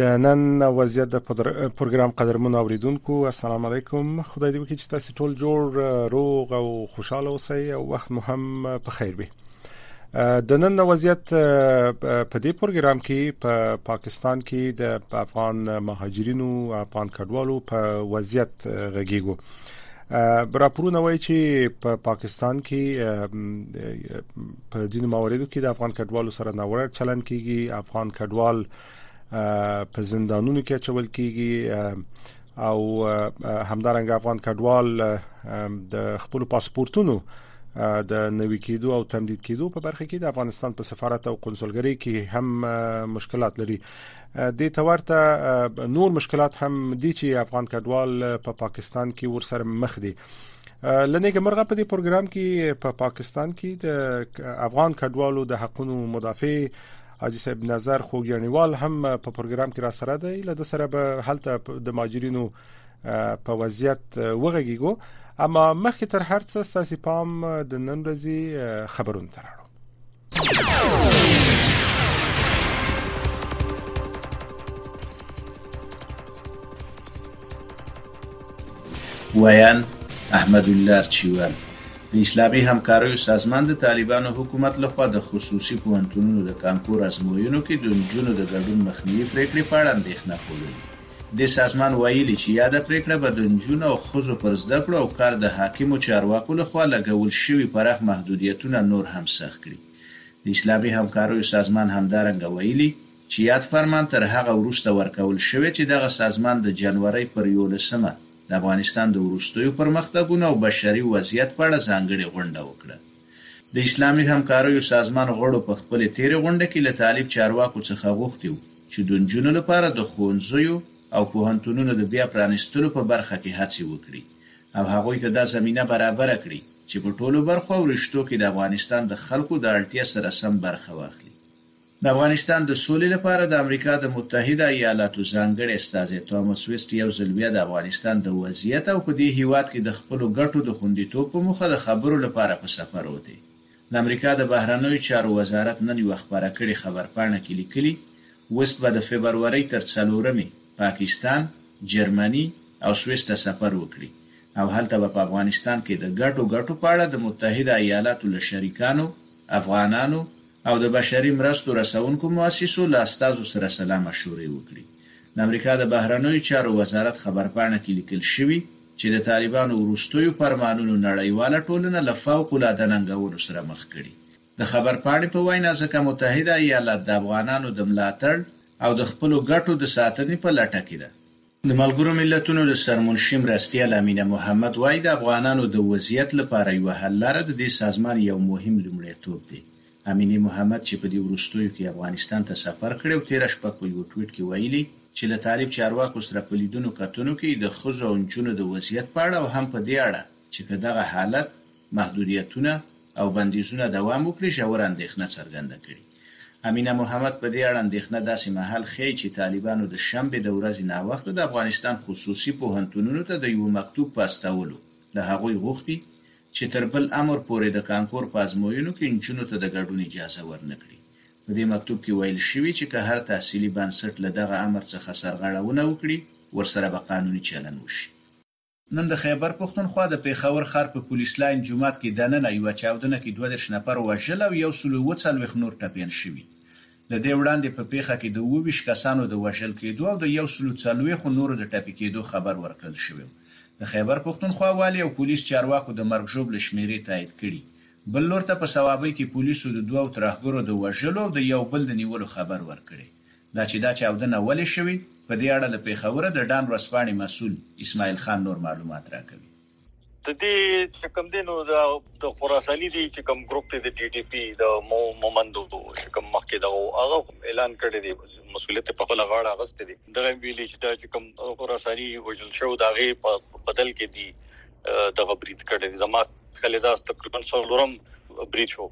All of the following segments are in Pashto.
د نن وضعیت د پروګرام قدرمن اوریدونکو السلام علیکم خدای دې وکړي چې تاسو ټول جوړ روغ او خوشاله اوسئ او وخت مو هم په خیر وي د نن وضعیت په دې پروګرام کې په پا پاکستان کې د افغان مهاجرینو افغان کډوالو په وضعیت غږیږو راپورونه وایي چې په پا پاکستان کې په ځینو مواردو کې د افغان کډوالو سره ناوړه چلند کیږي افغان کډوال په زندانونو کې اچول کیږي او همدارنګه افغان کډوال د خپل پاسپورتونو د نوي کېدو او تمدید کېدو په برخه کې د افغانستان په سفارت او قونسلګرۍ کې هم مشکلات لري دې ته ورته نور مشکلات هم دي چې افغان کډوال په پا پاکستان کې ورسره مخ دي لنیګه مرغه په دې پروګرام کې په پا پاکستان کې د افغان کډوالو د حقوقو مدافع حاجی صاحب نظر خوګیانیوال هم په پروګرام کې را سره دی له سره به هلته د ماجرینو په وضعیت وغږیږو اما مخکې تر هر څه ساسي پام د نن ورځې خبرونه تراړو ویاند احمدالله ارچیوال د اسلامي همکاریو سازمان د طالبانو حکومت لخوا د خصوصي پوهنتونونو د کانکور ازموینو کې د نجونو د ګډون مخنیوي پرېکړې په اړه اندېښنه ښودلې. دې سازمان ویلي چې یاده پرېکړه به د نجونو او ښځو پر زده کړو او کار د حاکمو چارواکو له خوا لګول شوي پراخ محدودیتونه نور هم سخت کړي. د اسلامي همکاریو سازمان همدارنګه ویلي چې یاد فرمان تر هغه وروسته ورکول شوی چې دغه سازمان د جنورۍ پر یولسمه د افغانستان د وروستیو پرمختګونو او بشري وضعیت په اړه ځانګړې غونډه وکړه. د اسلامي همکاریو سازمان غړو په خپلې تېرې غونډه کې له طالب چارواکو څخه غوښتي و چې د نجونو لپاره د ښوونځیو او پوهنتونونو د بیا پرانیستلو په برخه کې هڅې وکړي او هغوی ته دا زمینه برابره کړي چې په ټولو برخو او رشتو کې د افغانستان د خلکو د اړتیا سره سم برخه واخلي. د افغانستان د سولې لپاره د امریکا د متحده ایالاتو ځانګړې استازې تامس ویسټ یو ځل بیا د افغانستان د وضعیت او په دې هیواد کې د خپلو ګټو د خوندیتوب په موخه د خبرو لپاره په سفر وتې د امریکا د بهرنیو چارو وزارت نن یوه خپره کړې خبرپاڼه کې لیکلي ویسټ به د فبرورۍ تر څلورمې پاکستان، جرمني او سویس ته سفر وکړي او هلته به په افغانستان کې د ګډو ګټو په اړه د متحده ایالاتو له شریکانو افغانانو او د بشري مرستو رسونکو موسسو له استازو سره سلا مشورې وکړي. د امریکا د بهرنیو چارو وزارت خبرپاڼه کې لیکل شوي چې د طالبانو وروستیو فرمانونو نړیواله ټولنه له فوق العاده ننګونو سره مخ کړي. د خبرپاڼې په وینا ځکه متحده ایالات د افغانانو د ملاتړ او د خپلو ګټو د ساتنې په لټه کې ده. د ملګرو ملتونو د سرمنشي مرستیال امینه محمد وايي، د افغانانو د وضعیت لپاره یوه حل لاره د دې سازمان یو مهم لومړیتوب دی. امینې محمد چې په دې وروستیو کې افغانستان ته سفر کړی او تېره شپه په یوه ټویټ کې ویلي چې له طالب چارواکو سره په لیدنو کتنو کې یې د ښځو او نجونو د وضعیت په اړه او هم په دې اړه چې که دغه حالت محدودیتونه او بندیزونه دوام وکړي ژوره اندېښنه څرګنده کړې. امینه محمد په دې اړه اندېښنه داسې مهال ښيي چې طالبانو د شنبې د ورځې ناوخته د افغانستان خصوصي پوهنتونونو ته د یوه مکتوب په استولو له هغوی غوښتي چې تر بل امر پورې د کانکور په ازموینو کې نجونو ته د ګډون اجازه ورنه کړي. په دې مکتوب کې ویل شوي چې که هر تحصیلي بنسټ له دغه امر څخه سرغړونه وکړي ورسره به قانوني چلن وشي. نن د خیبر پښتونخوا د پېښور ښار په پولیس لاین جومات کې دننه یوه چاودنه کې دوه دېرش نفر وژل او یو سل اووه څلوېښت نور ټپیان شوي. له دې وړاندې په پېښه کې د اووه ویشت کسانو د وژل کېدو او د یو سلو څلوېښو نورو د ټپي کېدو خبر ورکړل شوی و. د خیبر پښتونخوا والي او پولیس چارواکو د مرګ ژوبلو شمېرې تایید کړي. بل لور ته په صوابۍ کې پولیسو د دوو ترهګرو د وژلو او د یو بل د نیولو خبر ورکړی. دا چې دا چاودنه ولې شوې، په دې اړه له پېښوره د ډان ورځپاڼې مسؤل اسماعیل خان نور معلومات راکوي. د دې چې کوم دی نو دا د خراساني دی چې کوم ګروپ دی د ډي ډي پي د مومندو چې کوم مخکې دا هغه اعلان کړی دی مسولیت په خپل غاړه غوښتي دي دغه ویلي چې دا چې کوم خراساني وجل شو دا غي په بدل کې دی دغه برید کړی زموږ کله دا تقریبا څلورم بریټ وو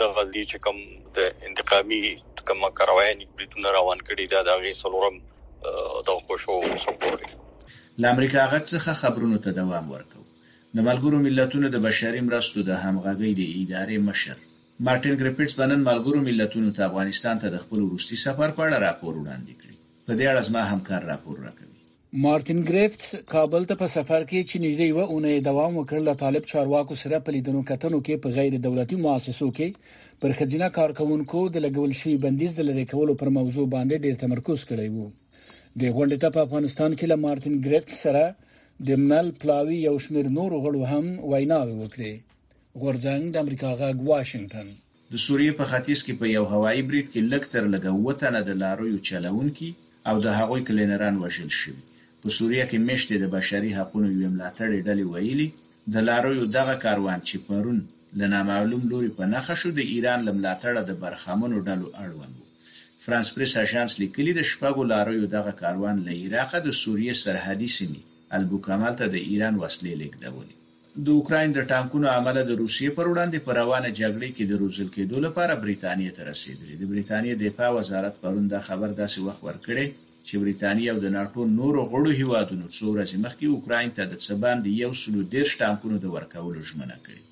د غلدي چې کوم د انتقامي کوم کاروایي بریټونه روان کړي دا د غي څلورم د خوشو سپوري ل امریکا غږ څخه خبرونو ته دوام ورکو د ملګرو ملتونو د بشري مرستو د همغږۍ د ادارې مشر مارټین ګریپټس بنن ملګرو ملتونو ته افغانستان ته د خپل وروستي سفر په اړه راپور وړاندې کړي په دې اړه زما همکار راپور راکوي مارتین ګریفتس کابل ته په سفر کې چې نږدې یوه اونۍ دوام وکړ له طالب چارواکو سره په لیدنو کتنو کې په غیر دولتي مؤسسو کې پر خځینه کارکونکو د لګول شوی بندیز د لری کولو پر موضوع باندې ډیر تمرکز کړی وو د غونډې ته په افغانستان کې له مارتین ګریفتس سره د مل پلاوی یو شمیر نور غړو هم ویناوې وکړې غورځنګ د امریکا غږ واشنگټن د سوریې په ختیځ کې په یو هوایي برید کې لږ تر لږه اووه تنه د لاریو چلوونکي او د هغوی کلینران وژل شوي. په سوریه کې مېشتې د بشري حقونو یوې ملاتړې ډلې ویلي، د لاریو دغه کاروان چې پرون له نامعلوم لوري په نښه شو، د ایران له ملاتړه د برخمنو ډلو اړوند و. فرانس پرېس اژانس لیکلي، د شپږو لاریو دغه کاروان له عراقه د سوریې سرحدي سیمې البوکمال ته د ایران وسلې لېږدولې. د اوکراین د ټانکونو عمله د روسیې پر وړاندې په روانه جګړې کې د روزل کېدو لپاره بریتانیې ته رسېدلې. د بریتانیې دفاع وزارت پرون دا خبر داسې وخت ورکړی چې بریتانیې او د ناټو نورو غړو هېوادونو څو ورځې مخکې اوکراین ته د څه باندې یو سلو دېرش ټانکونو د ورکولو ژمنه کړې.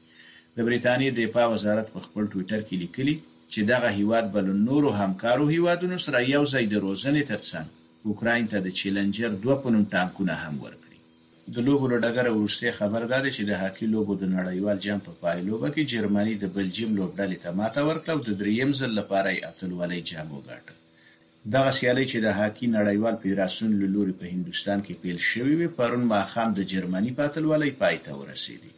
د بریتانیې دفاع وزارت په خپل ټویټر کې لیکلي چې دغه هېواد به له نورو همکارو هېوادونو سره یو ځای د روزنې ترڅنګ اوکراین ته د چیلنجر دوه په نوم ټانکونه هم ورکړي. د لوبو له ډګره وروستی خبر دا دی چې د هاکي لوبو د نړیوال جام په پایلوبه کې جرمني د بلجیم لوبډلې ته ماته ورکړه او د درېیم ځل لپاره یې اتلولۍ جام وګاټه. دغه سیالۍ چې د هاکي نړیوال فیراسیون له لوري په هندوستان کې پیل شوې وې، پرون ماښام د جرمني په اتلولۍ پای ته ورسېدې.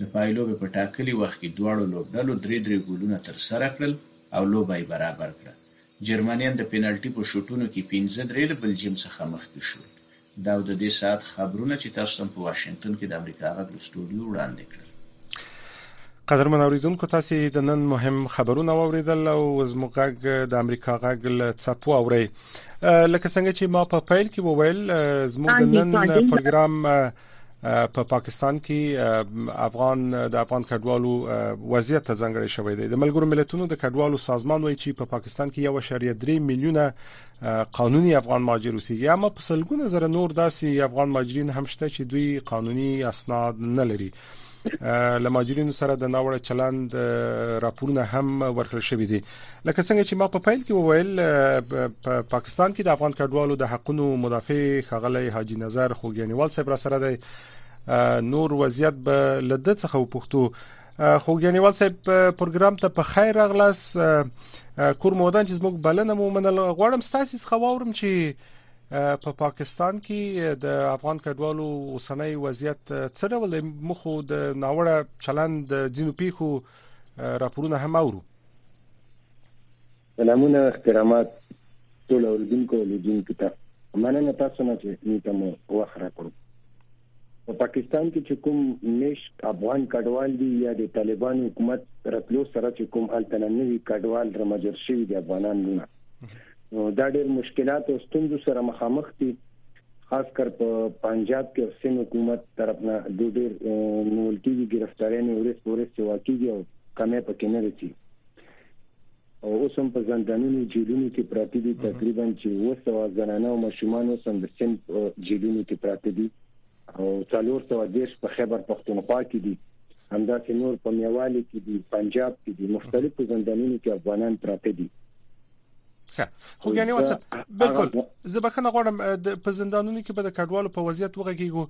د پایلوبې په ټاکلي وخت کې دواړو لوبډلو درې درې ګولونه ترسره کړل او لوبه یې برابر کړه. جرمنیان د پینالټي په شوټونو کې پنځه درې له بلجیم څخه مخکې شول. دا و د دې ساعت خبرونه چې تاسو ته په واشنګټن کې د امریکا غږ له سټوډیو وړاندې کړل. قدرمن اوریدونکو تاسو د نن مهم خبرونه واوریدل او زموږ غږ د امریکا غږ له چپو اوري لکه څنګه چې ما په پیل کې وویل زموږ نن پروګرام په پا پاکستان کې افغان د افغان کډوالو وضعیت ته ځنګړی شوی دی د ملګرو ملتونو د کډوالو سازمان وایي چې په پا پاکستان کې 1.3 میلیونه قانوني افغان مهاجر اوسېږي اما په سلګونه زره نور داسې افغان مهاجرین هم شته چې دوی قانوني اسناد نه لري له ماجرینو سره د ناوړه چلند راپورونه هم ورکړل شوې دي لکه څنګه چې ما په پیل کې وویل په پاکستان کې د افغان کډوالو د حقوقو مدافع خغلی حاجی نظر خوګیانیوال صاحب را سره دی نور وضعیت به لده څخه وپښتو خو ګنیوال صاحب پروګرام ته په خیر راغلاس کور مودان چې زموږ بلنه مو منل غواړم ستاسو څخه واورم چې په پا پاکستان کې د افغان کډوالو اوسنۍ وضعیت څه ډول دی مخو د ناوړه چلند د جنو پیخو راپورونه هم اورو سلامونه او احترامات ټول اوریدونکو او لیدونکو ته مننه تاسو نه چې موږ ته مو وخت راکړو په پاکستان کې چې کوم مشک افغان کډوال دي یا د طالبان حکومت راتلو سره چې کوم التنه نوي کډوال رمجر شوی دي افغانان لونه نو دا ډېر مشکلات او ستونزو سره مخامخ دي خاص کر په پنجاب کې او سن حکومت طرف نه د ډېر نولتي ګرفتاري نه ورس ورس واقعي او کمه پکې نه رسي او اوس هم په زندانونو جیلونو کې پراته دي تقریبا چې اوس او زنانه او ماشومان اوس هم د سند جیلونو کې پراته دي او څلور سو دیش په خیبر پښتونخوا کې دي همداسې نور په میوالي کې دي پنجاب کې دي مختلفو زندانونو کې افغانان پراته دي ښه خو ګنې واسه بالکل زه بخنه غواړم په زندانونو کې به د کډوالو په وضعیت وغږیږو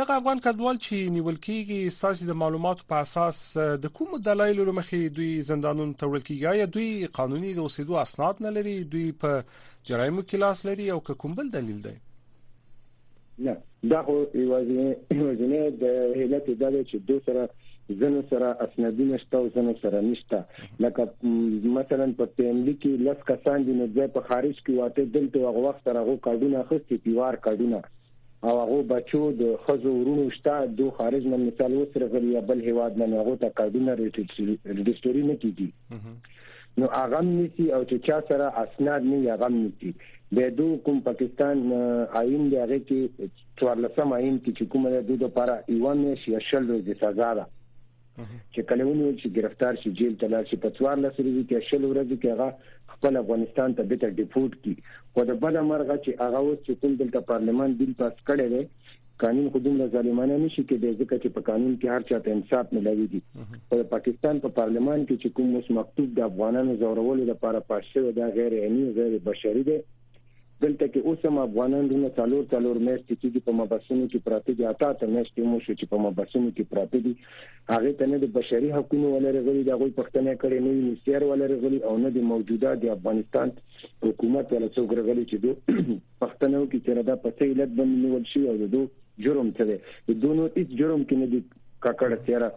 دغه افغان کډوال چې نیول کیږي ستاسو د معلوماتو په اساس د کوم دلایلو لمخې دوی زندانونو ته وړل کیږي یا دوی قانوني د اوسېدو اسناد نه لري دوی په جرایمو کې لاس لري او که کوم بل دلیل دی نه دا خو یوازینی د هیلت دا دی چې دوی سره زنه سره اسنادونه شته او زنه سره نشته لکه مثلا په پیملی کې لس کسان دي نه په خارج کې واته دلته هغه وخت راغو کارډونه خستې پیوار کارډونه او هغو بچو د خزو ورونو شته دو خارج نه مثال وسره غلی یا بل هواد نه هغه ته کارډونه رجستری نه کیږي نو هغه نیسی او چې چا سره اسناد نه هغه نیسی د دو کوم پاکستان آئین دی هغه کې 14 آئین کې چې کومه د دوه لپاره ایوان یا شل ورځې سزا ده چې کله ونیول شي ګرفتار شي جیل ته لاړ شي په څوارلس ورځې کې شل ورځې کې هغه خپل افغانستان ته بیرته ډیپورټ کی خو د بده مرغه چې هغه اوس چې کوم دلته پارلمان بیل پاس کړی دی قانون خو دومره ظالمانه نشي کېدای ځکه چې په قانون کې هر چا ته انصاف ملاويږي خو د پاکستان په پارلمان کې چې کوم اوس مکتوب د افغانانو زورولو لپاره پاس شوی دا غیر عیني غیر بشري دی دلته کې اوس هم افغانان رونه څلور څلور میاشتې کېږي په مبسونو کې پراته دي اته اته میاشتې مو شو چې په مبسونو کې پراته دي هغه ته نه د بشري حقوقو ولر غوړي د غوي پښتنه کړي نه یې سیر ولر غوړي او نه د موجوده د افغانستان حکومت ولا څوک غوړي چې دوه پښتنو کې چې دا په څه علت باندې نیول شي او دوه جرم څه دی دوه نو هیڅ جرم کې نه دي کاکړه سیاره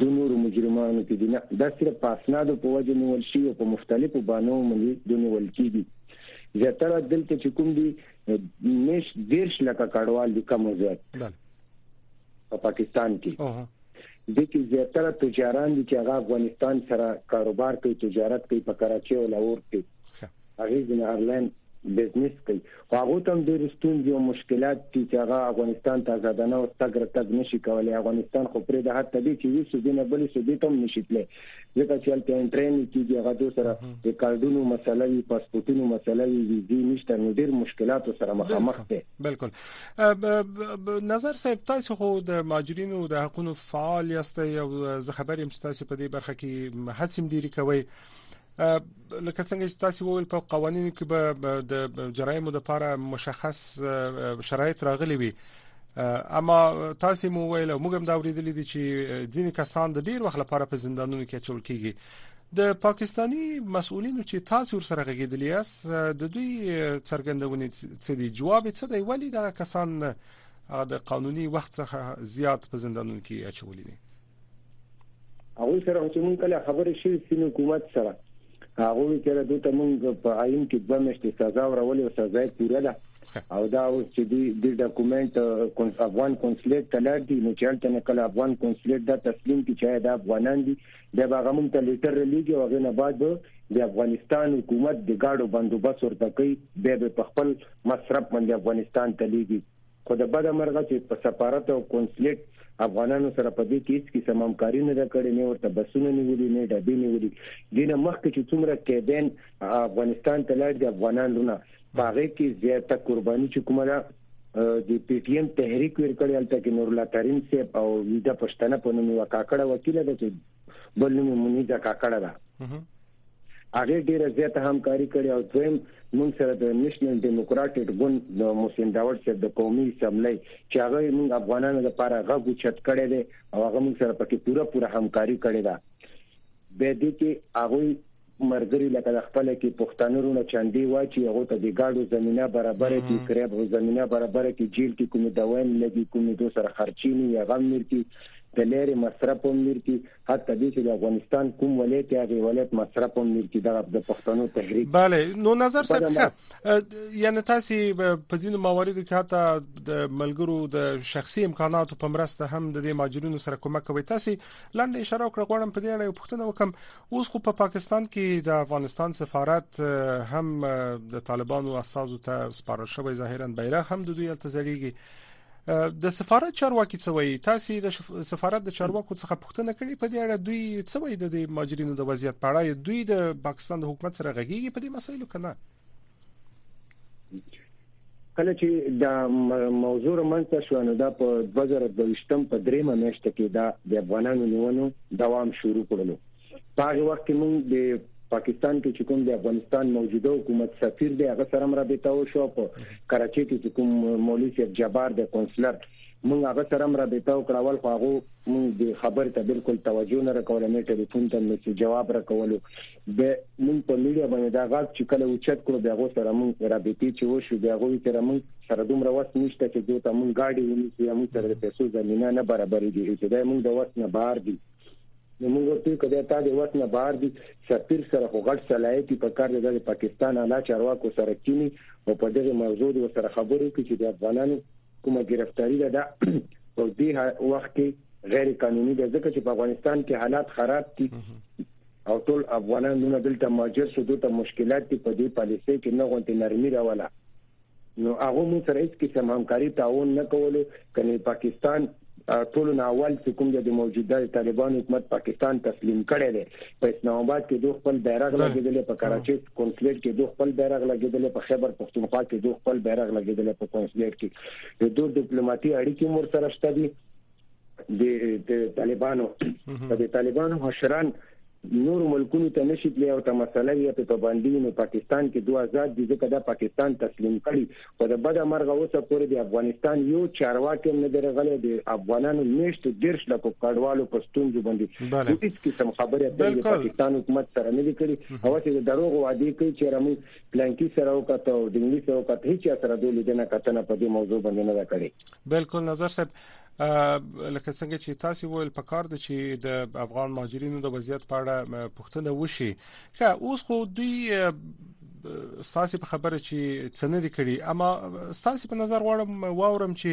دو نورو مجرمانو چې دي نه دا صرف په اسنادو په وجه نیول شي او په مختلفو بانو باندې دو نیول کیږي زیاتره دلته چې کوم دي نش دیرش لکه کډوال دي کم زیات په پاکستان کې د کې زیاتره تجاران دي چې هغه افغانستان سره کاروبار کوي تجارت کوي په کراچي او لاهور کې هغوی ځینې ارلاین بزنس کوي، خو هغو ته هم ډېرې ستونزې او مشکلات دي چې هغه افغانستان ته ازادانه اوس تګ راتګ نه شي کولی. افغانستان خو پرېږده حتی دې چې یوې صوبې نه بلې صوبې ته هم نه شي تللی، ځکه چې هلته انټرۍ نه کېږي، هغه دو سره د کارډونو مسله وي، پاسپورټونو مسله وي، ویزې نشته، نو ډېر مشکلاتو سره مخامخ دی. بلکل نظر صاحب، تاسو خو د مهاجرینو د حقونو فعال یاست او زه خبر یم چې تاسو په دې برخه کې هڅې هم ډېرې کوئ. لکه څنګه چې تاسو وویل په قوانینو کې به د جرایمو لپاره مشخص شرایط راغلي وي اما تاسو مو ویل موږ هم دا ورېدلې دي چې ځینې کسان د ډیر وخت لپاره په زندانونو کې چول کیږي د پاکستانی مسؤلینو چې تاسو ور سره غږیدلی یاست د دوی څرګندونې څه دي جواب څه دی ولی دا کسان د قانوني وخت څخه زیات په زندانونو کې اچولي دي هغه سره چې مونږ کله خبرې شوې سین حکومت سره هغه وی چې دوی ته مونږ په آئین کې دوه میاشتې سزا ورولې او سزا یې پوره ده او دا اوس چې دی د ډاکومېنټ کونس افغان کونسلیټ ته لاړ دي نو چې تل کله افغان کونسلیټ دا تسلیم کی چې دا افغانان دي دا به غمون ته لیټر لیږي او غنه بعد د افغانستان حکومت د گاډو بندوبست ورته کوي به په خپل مصرف باندې افغانستان ته لیږي خو د بده مرغه چې په سفارت او کونسلیټ افغانانو سره په دې کې هیڅ قسم همکاري نه ده کړې نه ورته بسونه نیولي نه ډبې نیولي دینه مخکې چې څومره کېدین افغانستان ته لاړ دي افغانان رونه باغې کې زیاته قرباني چې کومه ده د پی ټی ایم تحریک ورکړی البته کې نور الله کریم صاحب او ویده پښتنه په نوم یو کاکړه وکیل ده چې بل نوم مونږه کاکړه ده هغې ډېره زیاته همکاري کړې او دویم موږ سره د نېشنل ډیموکراټډ ګوند د محسن داوړ صاحب د قومي اسمبلۍ چې هغه موږ افغانانو لپاره غږ اوچت کړی دی او هغه موږ سره پکې پوره پوره همکاري کړې ده به دې کې هغه مرګري لکه د خپل کې پښتانه رونه چاندي واچي هغه ته د گاډو زمينه برابر کی کریب او زمينه برابر کی جیل کې کوم دوایم لګي کوم دو سره خرچيني یا غم میر کی د لری مصرف هم میر کی حتی دې چې د افغانستان کوم ولایت یا غي ولایت مصرف هم نیر چې دغه د پښتنو تحریک بله نو نظر صاحب یعنی تاسو په ځینو مواردو کې حتی د ملګرو د شخصي امکاناتو په مرسته هم د دې ماجرینو سره کومک کوي تاسو لاندې اشاره وکړه غواړم په دې اړه یو پوښتنه وکم اوس خو په پاکستان کې د افغانستان سفارت هم د طالبانو استادو ته سپارل شوی ظاهرا بیرغ هم د دوی التزریږي د سفارت چارواکي څه وایي تاسو د سفارت د چارواکو څخه پوښتنه کړې په دې اړه دوی څه وایي د ماجرینو د وضعیت په اړه دوی د پاکستان د حکومت سره غږیږي په دې مسایلو کې نه کله چې دا موضوع رامنځته شو نو دا په 2022 په دریمه میاشت کې دا د افغانانو نیونو دوام شروع کړلو په هغه وخت کې موږ د پاکستان کې چې کوم د افغانستان موجوده حکومت سفیر دی هغه سره مرابطه وشو په کراچۍ کې چې کوم مولوی صاحب جبار د کونسلر مونږ هغه سره مرابطه وکړه ول خو هغه مونږ د خبر ته بالکل توجه نه راکول نه ټلیفون ته مې جواب راکول د مونږ په میډیا باندې دا غږ چې کله وچت کړو بیا غو سره مونږ رابطې چې وشو بیا غو سره مونږ سره دومره وخت نشته چې دوی ته مونږ گاډي ونیسو یا مونږ سره د پیسو زمينه نه برابرې دي چې دا مونږ د وخت نه بهر دي نو موږ ورته وایو که بیا تا د وس نه بهر دي سفیر سره خو غټ صلاحیت دي په کار دی د پاکستان اعلی چارواکو سره کینی او په دغه موضوع د سره خبرې کوي چې د افغانانو کومه گرفتاری ده دا په دې وخت کې غیر قانوني ده ځکه چې په افغانستان کې حالات خراب دي او ټول افغانان نو دلته ماجر شو دلته مشکلات دي په دې پالیسي کې نه غونډه نرمي راولا نو هغه مو سره هیڅ قسم همکاري تعاون نه کولو کني پاکستان ټول نه اول چې کوم د موجوده طالبان حکومت پاکستان تسلیم کړي دي په اسلام آباد کې دوه خپل بیرغ لګیدل په کراچۍ کنسلیټ کې دوه خپل بیرغ لګیدل په خیبر پښتونخوا کې دوه خپل بیرغ لګیدل په کنسلیټ کې د دوه ډیپلوماټي اړیکې مور سره شته دي د طالبانو د طالبانو مشران نور ملکونو ته نشي تللی او ته مسله یې په پابندي نو پاکستان کې دوه آزاد دي ځکه دا پاکستان تسلیم کړي خو د بده مرغه اوسه پورې د افغانستان یو چارواکي نه درغلي د افغانانو میشت دیرش لکو کډوالو په ستونزو باندې د هیڅ قسم خبره د پاکستان حکومت سره نه لیکلي او چې د دروغ وعده کوي چې رمي پلانکی سره وکړه او د انګلیس سره وکړه هیڅ سره د لیدنه کتنه په دې موضوع باندې نه کړي بالکل نظر صاحب لکه څنګه چې تاسو ویل په کار دي چې د افغان مهاجرینو د وضعیت په اړه پوښتنه وشي که اوس خو دوی ساسي په خبره چې څنګه دي کړی اما ساسي په نظر غواړم واورم چې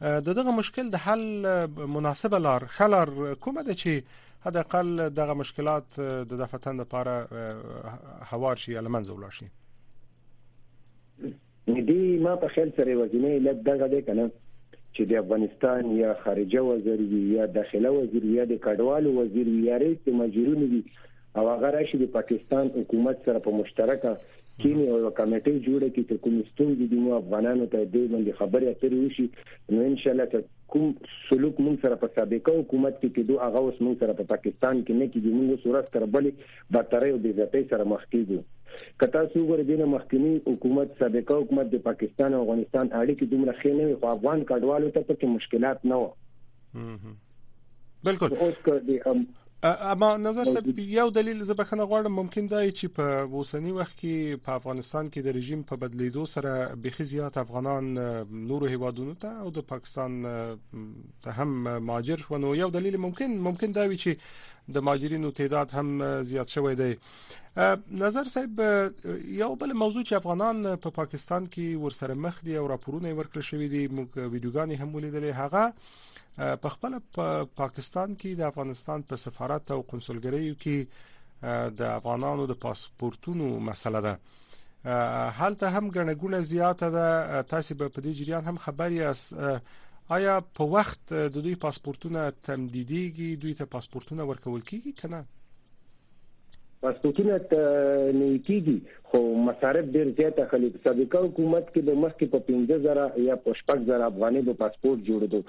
د دغه مشکل د حل مناسبه لار خلار کومه ده چې حد اقل دغه مشکلات د دفتن لپاره هوار شي یا لمنځه ولاړ شي ندی ما په خیال سره وزینه علت دغه دی کنه چې د افغانستان یا خارجه وزیر وی یا داخله وزیر وی یا د کډوالو وزیر وی یا رئیس د مجرونو وی او هغه راشي د پاکستان حکومت سره په مشترکه کینی او کمیټه جوړه کی چې کوم ستونزې دي مو افغانانو ته د باندې خبرې اترې وشي نو ان شاء الله چې کوم سلوک مون سره په سابقه حکومت کې کېدو هغه اوس مون سره په پاکستان کې نه کېږي مون سره تر بلې بدترۍ او بې عزتۍ سره مخ کېږو. که تاسو وګورئ دې نه مخکینی حکومت، سابقه حکومت د پاکستان او افغانستان اړیکې دومره ښې نه وې خو افغان کډوالو ته پکې مشکلات نه و. بالکل اوس که د اما نظر صاحب یو دلیل زه بخنه غواړم ممکن دا چې په اوسنی وخت کې په افغانستان کې د رژیم په بدلیدو سره بخي زیات افغانان نورو هیوادونو ته او د پاکستان هم ماجر شو نو یو دلیل ممکن ممکن دا وي چې د ماجرینو تعداد هم زیات شوی دی نظر صاحب یو بل موضوع چې افغانان په پا پاکستان کې ورسره مخ دي او راپورونه ورکړل شوې دي موږ ویډیوګانې هم ولیدلې هغه په خپل پا پاکستان کې د افغانستان په سفارت او قونسلګریو کې د افغانانو د پاسپورتونو مسله ده هلته هم ګڼه ګونه زیاته ده تاسو به په دې جریان هم خبر یاست آیا په وخت د دوی پاسپورتونه تمدیدېږي دوی ته پاسپورتونه ورکول کیږي کنه پاسپورتونه نه کیږي خو مصارف ډیر زیات اخلي په سابقه حکومت کې به مخکې په 15000 یا په 16000 افغاني به پاسپورت جوړېدو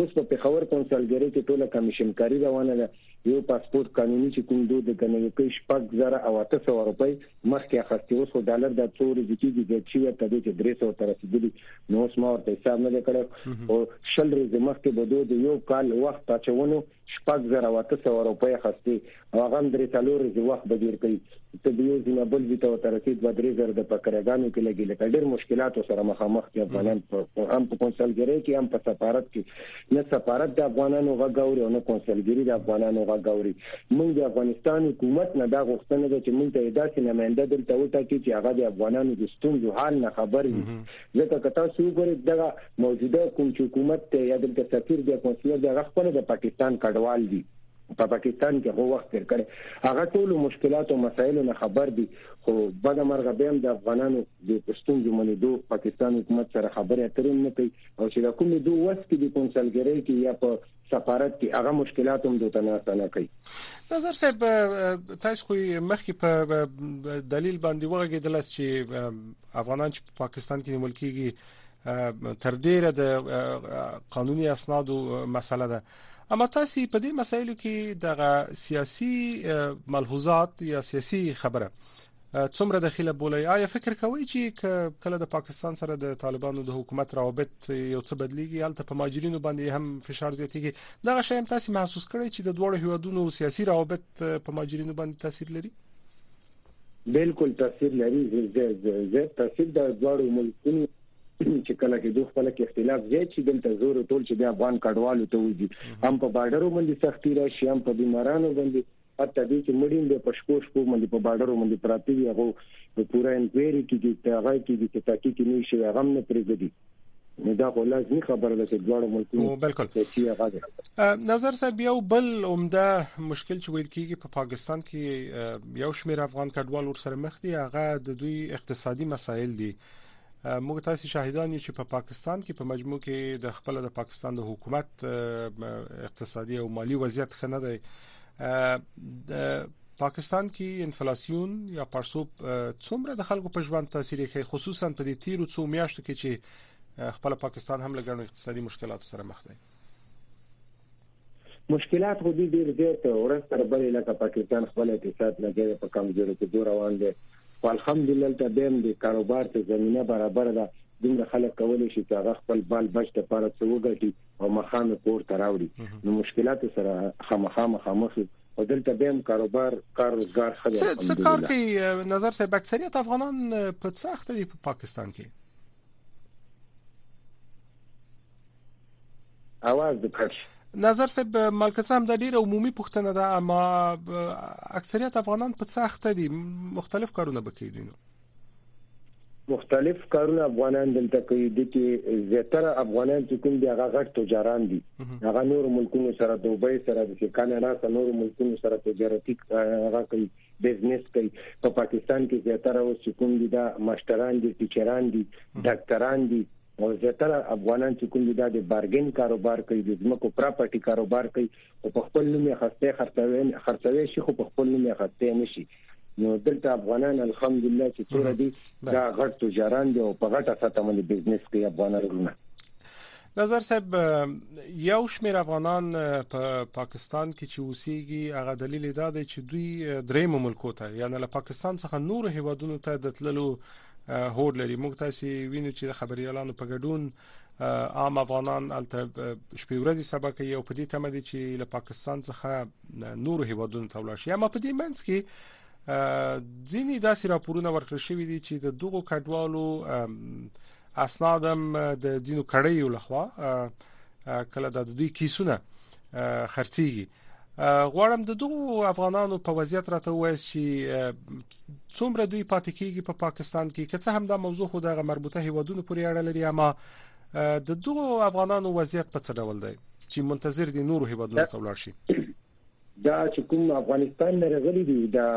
اوس په پیښور کونسلګری کې ټوله کمیشن کاری روانه ده یو پاسپورت قانوني چې کوم دوه د کنه یو کې 16000 او 800 روپۍ مخکې اخستي اوس خو ډالر دا څو ورځې کیږي زیات شوی تر دې چې 300 ته رسیدلی نو اوس ما ورته حساب نه کړی او شل ورځې مخکې به دوی د یو کال وخت اچونو شپږ زره او اته سوه روپۍ اخستې او هغه هم درې څلور ورځې وخت به ډیر کوي ته به یو ځای نه بل ځای ته ورته رسید به درې زره د پکرهګانو کې لګي لکه ډیر مشکلاتو سره مخامخ دي افغانان هم په کونسلګرۍ کې هم په سفارت کې نه سفارت د افغانانو غږ اوري او نه کونسلګری د افغانانو غږ اوري موږ د افغانستان حکومت نه دا غوښتنه ده چې موږ ته داسې نماینده دلته وټاکي چې هغه د افغانانو د ستونزو حال نه خبر وي ځکه که تاسو وګورئ دغه موجوده کوم چې حکومت ته یا دلته سفیر د کونسلر د غخپل د پاکستان کډوال دي په پاکستان کې هو وخت تیر کړي هغه ټول مشکلات او مسایل نه خبر دي خو بده مرغه به هم د افغانانو د پښتون جمهوریت پاکستان حکومت سره خبرې اترې نه کوي او چې دا کومې دوه وس کې د کونسلګرۍ کې یا په سفارت کې هغه مشکلات هم دوته نه اسانه کوي نظر صاحب تاسو خو مخکې په دلیل باندې وغږیدل چې افغانان چې په پاکستان کې نیول کیږي تر ډیره د قانوني اسنادو مسله ده اما تاسو په دې مسایلو کې د سیاسي ملحوظات یا سیاسي خبره څومره دخیله بولئ آیا فکر کوئ چې که کله د پاکستان سره د طالبانو د حکومت روابط یو څه بدلیږي هلته په ماجرینو باندې هم فشار زیاتیږي دغه شی هم تاسو محسوس کړئ چې د دوه هیوادونو سیاسي روابط په ماجرینو باندې تاثیر لري بالکل تاثیر لري زه تاثیر د دوه ملکونو چې کله کې دوه خپل کې اختلاف زیات شي دلته زور ټول چې د افغان کډوالو ته وځي هم په بارډرو باندې سختي راشي هم په بیمارانو باندې حتی دې چې مړي هم بیا په شپو شپو باندې په باډرو باندې پراته وي، هغو به پوره انکوایري کېږي، هغه یې کېږي چې تحقیق یې نه وي شوی، هغه هم نه پرېږدي. نو دا خو لازمي خبره ده چې دواړو ملکونو بالکل نظر صاحب یو بل عمده مشکل چې ویل کیږي په پاکستان کې یو شمیر افغان کډوال ور سره مخ دي هغه د دوی اقتصادي مسایل دي موږ تاسو شاهدان یو چې په پاکستان کې په مجموع کې د خپل د پاکستان د حکومت اقتصادي او مالی وضعیت خنه دی د پاکستان کې انفلاسیون یا پړسوب څومره د خلکو په ژوند تاثیر کوي خصوصا په دې تیرو څو میاشتو کې چې خپل پاکستان هم لګڼو اقتصادي مشکلاتو سره مخ دی مشکلات خو دي ډیر زیات ورځ تر بلې لکه پاکستان خپل اقتصاد لګي په کمزوري کې دور روان دي خو الحمدلله ته دیم دي کاروبار ته زمينه برابر ده دومره خلک کولای شي چې هغه خپل بال بچ ته پاره څه وګټي او مخامې کور ته راوړي نو مشکلات سره خامخا مخامخ او دلته به هم کاروبار کار روزګار خبره کوي څه کار کوي نظر صاحب اکثریت افغانان په څه اخته دي په پاکستان کې اواز د کټ نظر صاحب ملکڅ هم د ډیر عمومي پښتنه ده اما اکثریت افغانان په څه اخته دي مختلف کارونه بکې دي نو مختلف کارونه افغانان دلته کوي د کې زیاتره افغانان چې کوم دي هغه غټ تجاران دي هغه نور ملکونو سره دوبۍ سره د کاناډا سره نور ملکونو سره تجارتي هغه کوي بزنس کوي په پاکستان کې زیاتره اوس چې کوم دي دا ماستران دي ټیچران دي ډاکټران دي او زیاتره افغانان چې کوم دي دا د بارګین کاروبار کوي د زمکو پراپرټي کاروبار کوي او په خپل نوم یې خسته خرڅوي خرڅوي شي خو په خپل نوم یې خسته نشي نو دلته افغانان الحمدلله چې څوره دي دا غټ تجاران دي او په غټه سطح باندې بزنس کوي افغانان ورونه نظر صاحب یو شمیر افغانان په پاکستان کې چې اوسېږي هغه دلیل دا دی چې دوی دریم ملکو ته یعنی له پاکستان څخه نور هیوادونو ته د تللو هوډ لري موږ تاسو وینو چې خبريالانو په ګډون عام افغانان الته شپې ورځې سبا کوي او په دې تمه دي چې له پاکستان څخه نور هیوادونو ته ولاړ شي اما په دې منځ کې ځینې داسې راپورونه ورکړل شوې دي چې د دغو کډوالو اسنادم د ځینو کړیو لخوا کله د دوی کیسونه خرڅيږي غواړم د دغو افغانانو په وضعیت راته وایي چې څومره دوی پاتې کیږي په پا پاکستان کې که څه هم دا موضوع خو دغه مربوطه هیوادونو پورې اړه لري اما د دغو افغانانو وضعیت په څه ډول دی چې منتظر دي نور هیوادونو ته ولاړ شي دا چې کوم افغانستان نه راغلي دي دا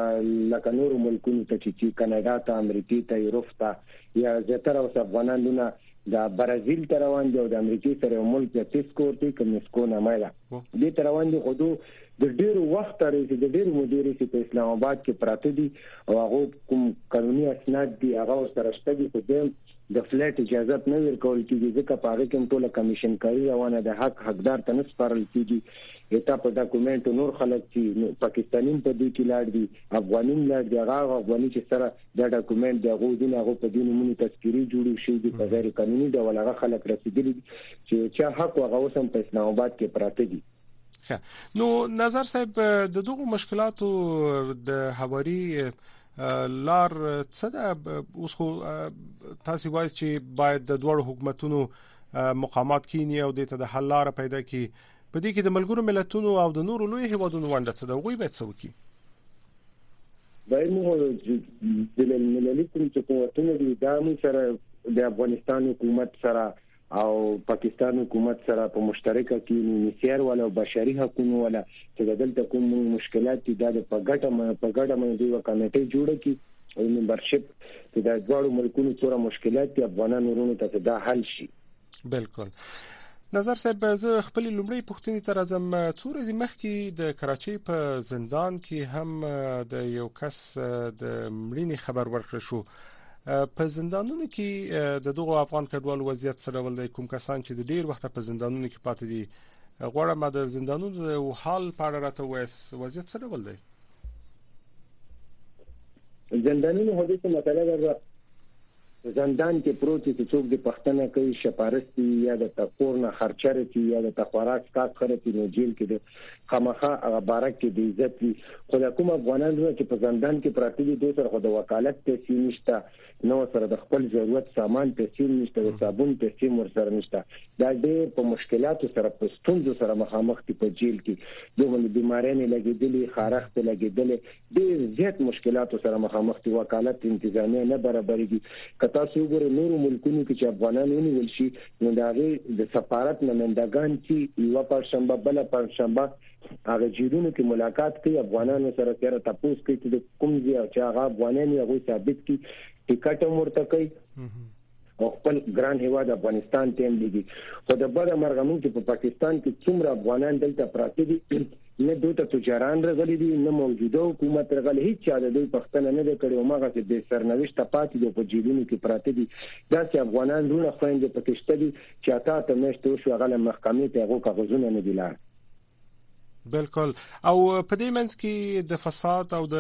لکه نور ملکونو ته چې کاناډا ته امریکا ته یورپ ته یا زیاتره اوس افغانانونه دا برازیل ته روان دي او د امریکې سره یو ملک د تیسکور ته کوم مسکو نامه ده دې ته روان دي خو دوی د ډیرو وخت راځي د ډیرو مودې راځي په اسلام آباد کې پراته دي او هغه کوم قانوني اسناد دي هغه سره شته دي خو دوی د فلیټ اجازه نه ورکول کیږي ځکه په هغه کې ټوله کمیشن کاری روانه ده حق حقدار ته نه سپارل کیږي اته په ډاکومېنټو نور خلک چې پاکستانیم په دې کې لاړ دي افغانیم لاړ دي هغه افغاني چې سره دا ډاکومنت د هغو دین هغه په دین مونږ تذکری جوړ شي د په غیر قانوني ډول هغه خلک رسیدلي چې چا حق هغه وسم په اسلام آباد کې پراته دي نو نظر صاحب د دغه مشکلاتو د حواري لار څه ده اوس خو تاسو وایي چې باید د دوه حکومتونو مقامات کینی او د ته د حل لار پیدا کی په دې کې د ملګرو ملتونو او د نورو لوی هیوادونو ونډه څه ده غوي به څه وکړي دا موږ د مللي کوم چې قوتونه دي دا موږ سره د افغانستان حکومت سره او پاکستان حکومت سره په مشترکه کې یونیسیر ولا او بشري حقوقو ولا چې دلته کوم مشکلات دي دا په ګټه په ګډه باندې یو کمیټه جوړه کی او ممبرشپ چې د دواړو ملکونو سره مشکلات دي افغانانو ورونو ته دا حل شي بالکل نظر صاحب زه خپل لومړی پښتني تر ازم څو ورځې مخکې د کراچۍ په زندان کې هم د یو کس د مړینې خبر ورکړ شو په زندانونو کې د دغو افغان کډوالو وضعیت سره ول دی کوم کسان چې د ډیر وخت په زندانونو کې پاتې دي غواړم د زندانونو د حال په اړه راته وایس وضعیت سره ول دی زندانونو هدي څه مسله ده په زندان کې پروت یې چې څوک دې پښتنه کوي شپارس دي یا د تکور نه خرچه رسی یا د تخوراک سکاک خرسی نو جیل کې د خامخا هغه بارک کې د عزت وي خو دا کوم افغانان نه چې په زندان کې پراته دي دوی سره خو د وکالت پیسې نشته نو سره د خپل ضرورت سامان پیسې نشته د صابون پیسې مور سره نشته دا ډېر په مشکلاتو سره په ستونزو سره مخامخ دي په جیل کې دوی باندې بيمارۍ نه لګېدلې خارښت لګېدلې ډیر زیات مشکلاتو سره مخامخ دي وکالت انتظامیه نه برابریږي که تاسو وګورئ نورو ملکونو کې چې افغانان ونیول شي نو د هغې د سفارت نمایندګان چې یوه پنجشنبه بله پنجشنبه هغه جیلونو کې ملاقات کوي افغانانو سره سره تپوس کوي چې د کوم ځای چې هغه افغانان یې هغوی ثابت کړي ټیکټ هم ورته کوي او خپل ګران هیواد افغانستان ته هم لګي خو د بده مرغه مونږ چې په پاکستان کې څومره افغانان دلته پراته دي نه دوی ته تجاران رغلي دي نه موجوده حکومت رغلي هیڅ چا د دوی پښتنه نه کړي او ماغه چې به سرنوشت پاتې دي په جیلونو کې پراته دي دا چې افغانان رونه خويندې پکشته دي چې اته ته مشته شو غل محکمې ته غو کاغذونه نه دي لاړ بالکل او په دې منځ کې د فساد او د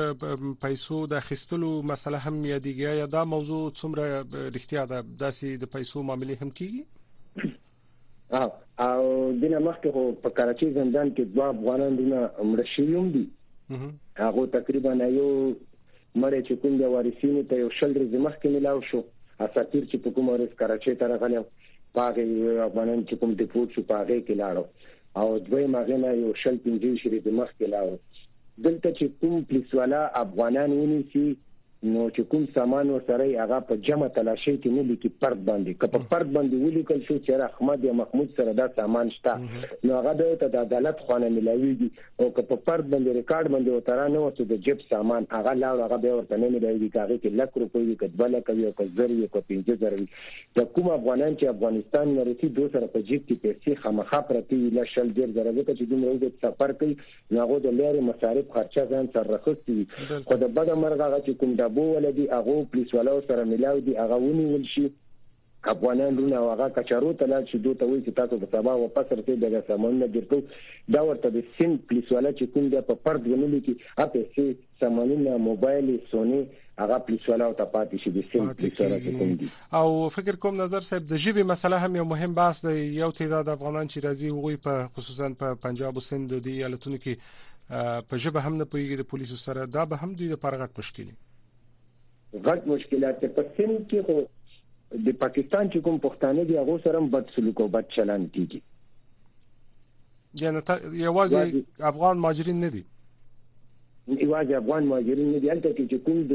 پیسو د اخیستلو مسله هم یادېږي یا دا موضوع څومره رښتیا ده داسې د پیسو معاملې هم کیږي او دنه مخکې هو په کراچي زندان کې دوه افغانان دونه مړ شوي هم دي هغه تقریبا یو مړ چې کوم د وارثینو ته یو شل ورځې مخکې ملاو شو اساطیر چې په کومه ورځ کراچي ته راغلی پاغه افغانان چې کوم ډیپورټ شو پاغه کې لاړو او دویم هغه نه یو شل پنځه شریبې مخکې لاړو دلته چې کوم پولیس والا افغانان ونیسي نو چې کوم سامان ورسره هغه په جمع تلاشي کې نه لیکي پرد باندې که په پرد باندې ولیکل شو چې احمد یا محمود سره دا سامان شته نو هغه به ته د عدالت خانه ملاويږي او که په پرد باندې ریکارډ باندې وتره نه وته د جیب سامان هغه لا هغه به ورته نه ملاويږي هغه کې لک روپۍ کې دبل کوي او که زر یو کو 15000 د کوم افغانان چې افغانستان نه رسي دوی سره په جیب کې پیسې خامخا پرتې وي له شل ډېر زره ځکه چې دومره اوږد سفر کوي نو هغوی د لارې مصارف خرچه ځان سره راخیستي وي خو د بده مرغه هغه چې کوم ډبو وله دي هغو پولیس والاو سره ملاو دي هغه ونیول شي افغانان رونه او هغه کچارو ته لاړ شي دوی ته وایي چې تاسو به سبا واپس رسئ بیا دا سامانونه درکو دا ورته د سیند پولیس والا چې کوم دی په فرد ونیلي کې اپې سي سامانونه موبایل سونی هغه پولیس والاو ته پاتې شي د سیم پولیس والا چې کوم دي او فکر کوم نظر صاحب د ژبې مسله هم یو مهم بحث دی یو تعداد افغانان چې راځي هغوی په خصوصا په پنجاب او سند د ایالتونو کې په ژبه هم نه پوهیږي د پولیسو سره دا به هم دوی د پرغټ مشکل غټ مشکلات په سند کې خو د پاکستان چې کوم پښتانه دي هغه سره هم بد سلوک او بد چلند کیږي یعنی تا یوازې افغان ماجرین نه دي یوازې افغان ماجرین نه دي هلته کې چې کوم د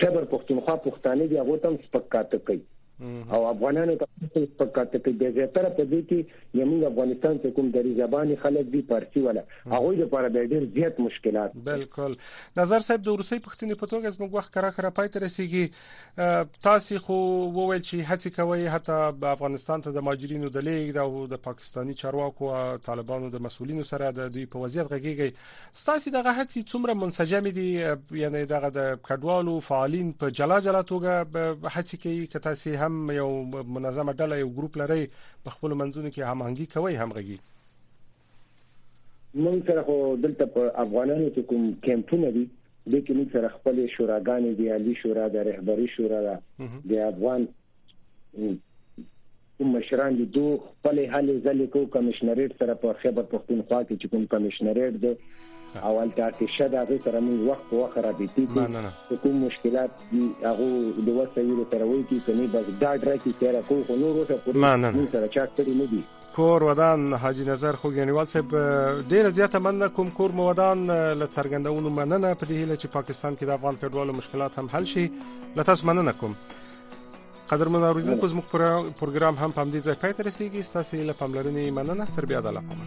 خبر پښتونخوا پښتانه دي هغه تم سپکاته کوي او افغانانو ته سپکاته کوي د زیاتره په دې کې یمن افغانستان ته کوم دری زبانی خلک دي پارسي ولا هغه لپاره د ډیر زیات مشکلات بالکل نظر صاحب د روسي پښتني په توګه زموږ وخت کرا کرا پای ته رسیدي تاسو خو وویل چې هڅه کوي حتی افغانستان ته د ماجرینو د لیږد او د پاکستانی چارواکو او طالبانو د مسولینو سره د دوی په وضعیت غږیږي تاسو دغه هڅه څومره منسجم دي یعنی دغه د کډوالو فعالین په جلا جلا توګه هڅه کوي که تاسو هم یو منظمه ډله یو ګروپ لري په خپل منځونو کې هماهنګي کوي همغږي موږ سره خو دلته په افغانانو کې کوم کمپونه دي د کې موږ سره خپل شوراګانې دی عالی شورا د رهبری شورا ده د افغان کوم مشران دي دوه خپل حل ځلې کو کمشنریټ سره په خیبر پښتونخوا کې چې کوم کمشنریټ دی اول دا کې شدا غي سره موږ وخت په وخت رابطې کوو کوم مشکلات دي هغه د وسایلو سره وایي چې کني بس دا ډرکی سره کو خو نور وسه پوری سره چا کړی نه دي کور ودان حاجی نظر خوګیانیوال صاحب ډیره زیاته مننه کوم کور مو ودان له څرګندونو مننه په دې هیله چې پاکستان کې د افغان کډوالو مشکلات هم حل شي له تاسو مننه کوم قدر من اوریدونکو زموږ پروګرام هم په همدې ځای پای ته رسیدي ستاسو له پاملرنې مننه تر بیا د لقمه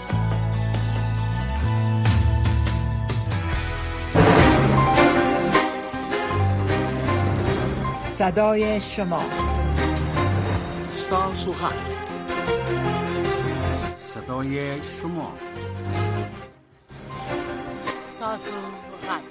صدای شما ستاسو غږ صدای شما ستاسو غږ